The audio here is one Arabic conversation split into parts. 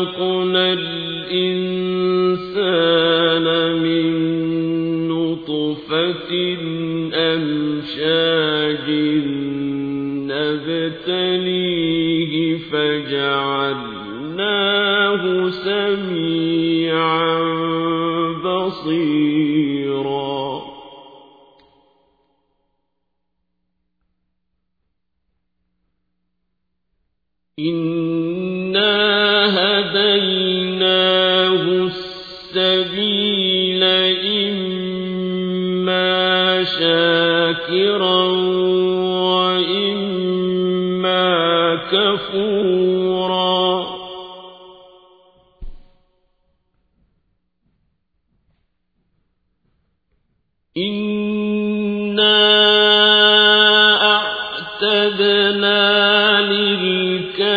خلقنا الإنسان من نطفة أمشاج نبتليه فجعلناه سميعا بصيرا شاكرا وإما كفورا. إنا أعتدنا للكافرين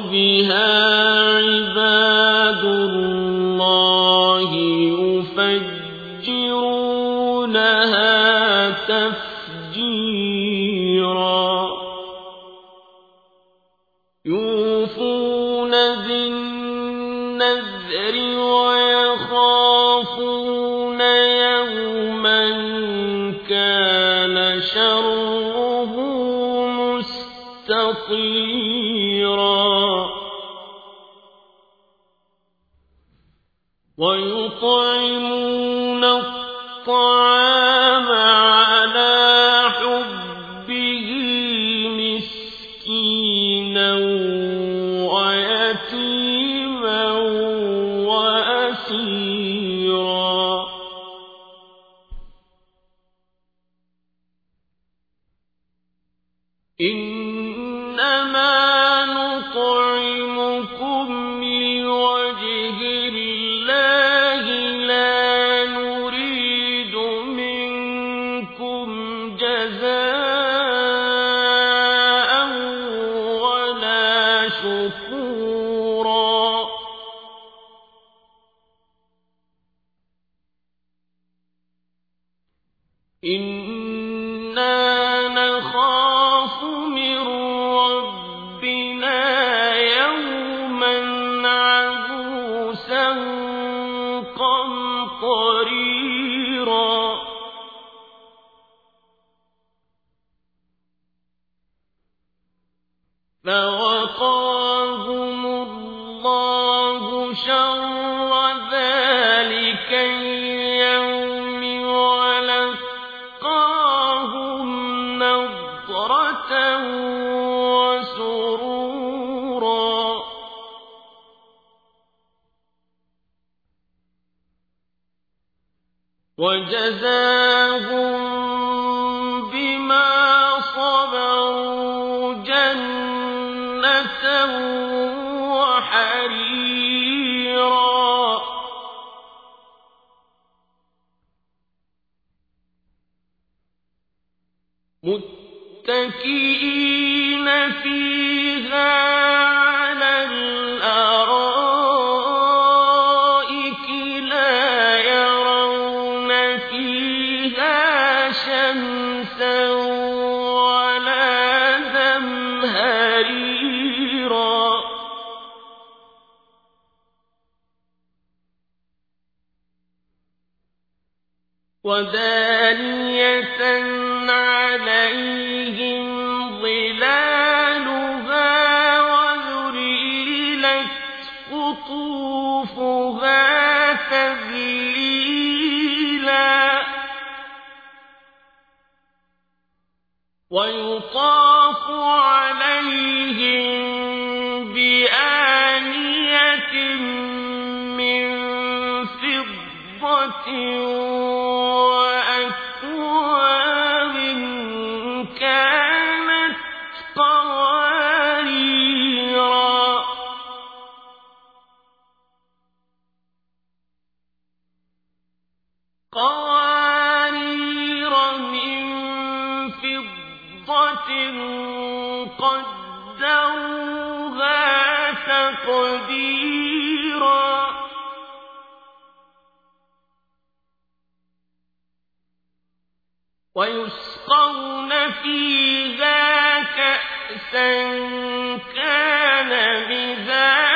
بها عباد الله يفجرونها تفجيرا يوفون بالنذر ويخافون يوما كان شره مستطيرا ويطعمون الطعام على حبه مسكينا ويتيما منكم جزاء وجزاهم بما صبروا جنة وحريرا. متكئين فيها شمسا ولا زمهريرا ودانية عليهم ظلالها وذللت قطوفها تذليلا وَيُطَافُ عَلَيْهِم بِآنِيَةٍ مِّن فِضَّةٍ تَقْدِيرًا. وَيُسْقَوْنَ فِيهَا كَأْسًا كَانَ مِزَاجُهَا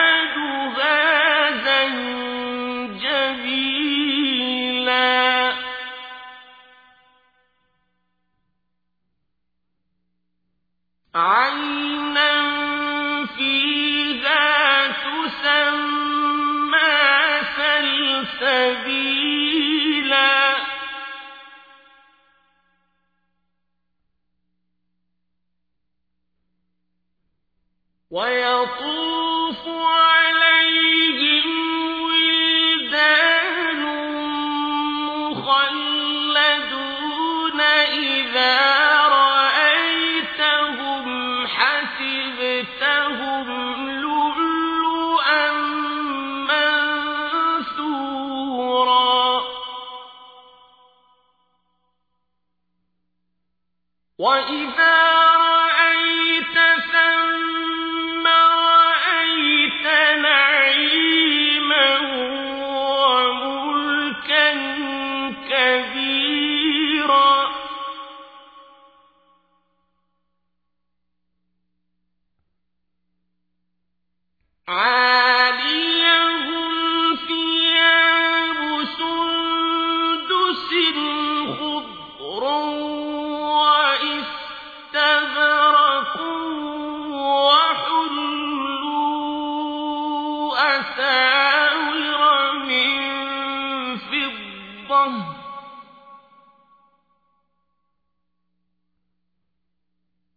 زَنجَبِيلًا. عَيْنًا سَلْسَبِيلًا وَإِذَا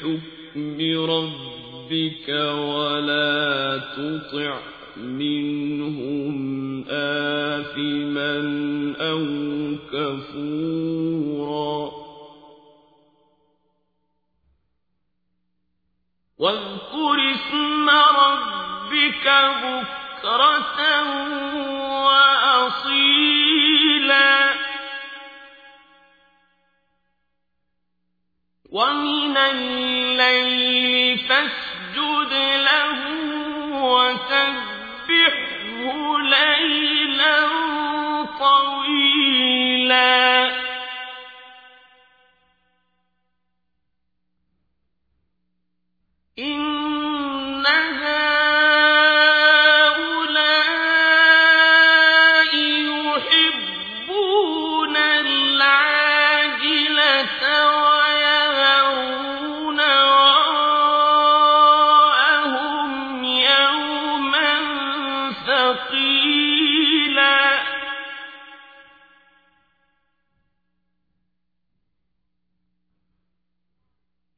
لحكم ربك ولا تطع منهم آثما أو كفورا. واذكر اسم ربك بكرة وأصيلا. ومن الليل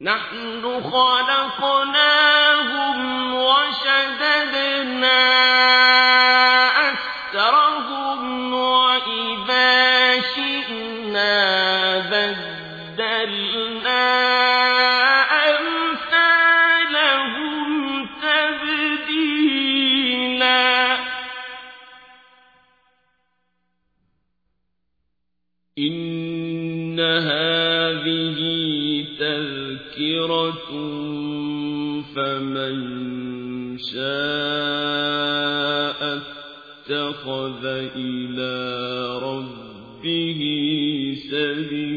نحن خلقناهم تذكرة فمن شاء اتخذ إلى ربه سبيلا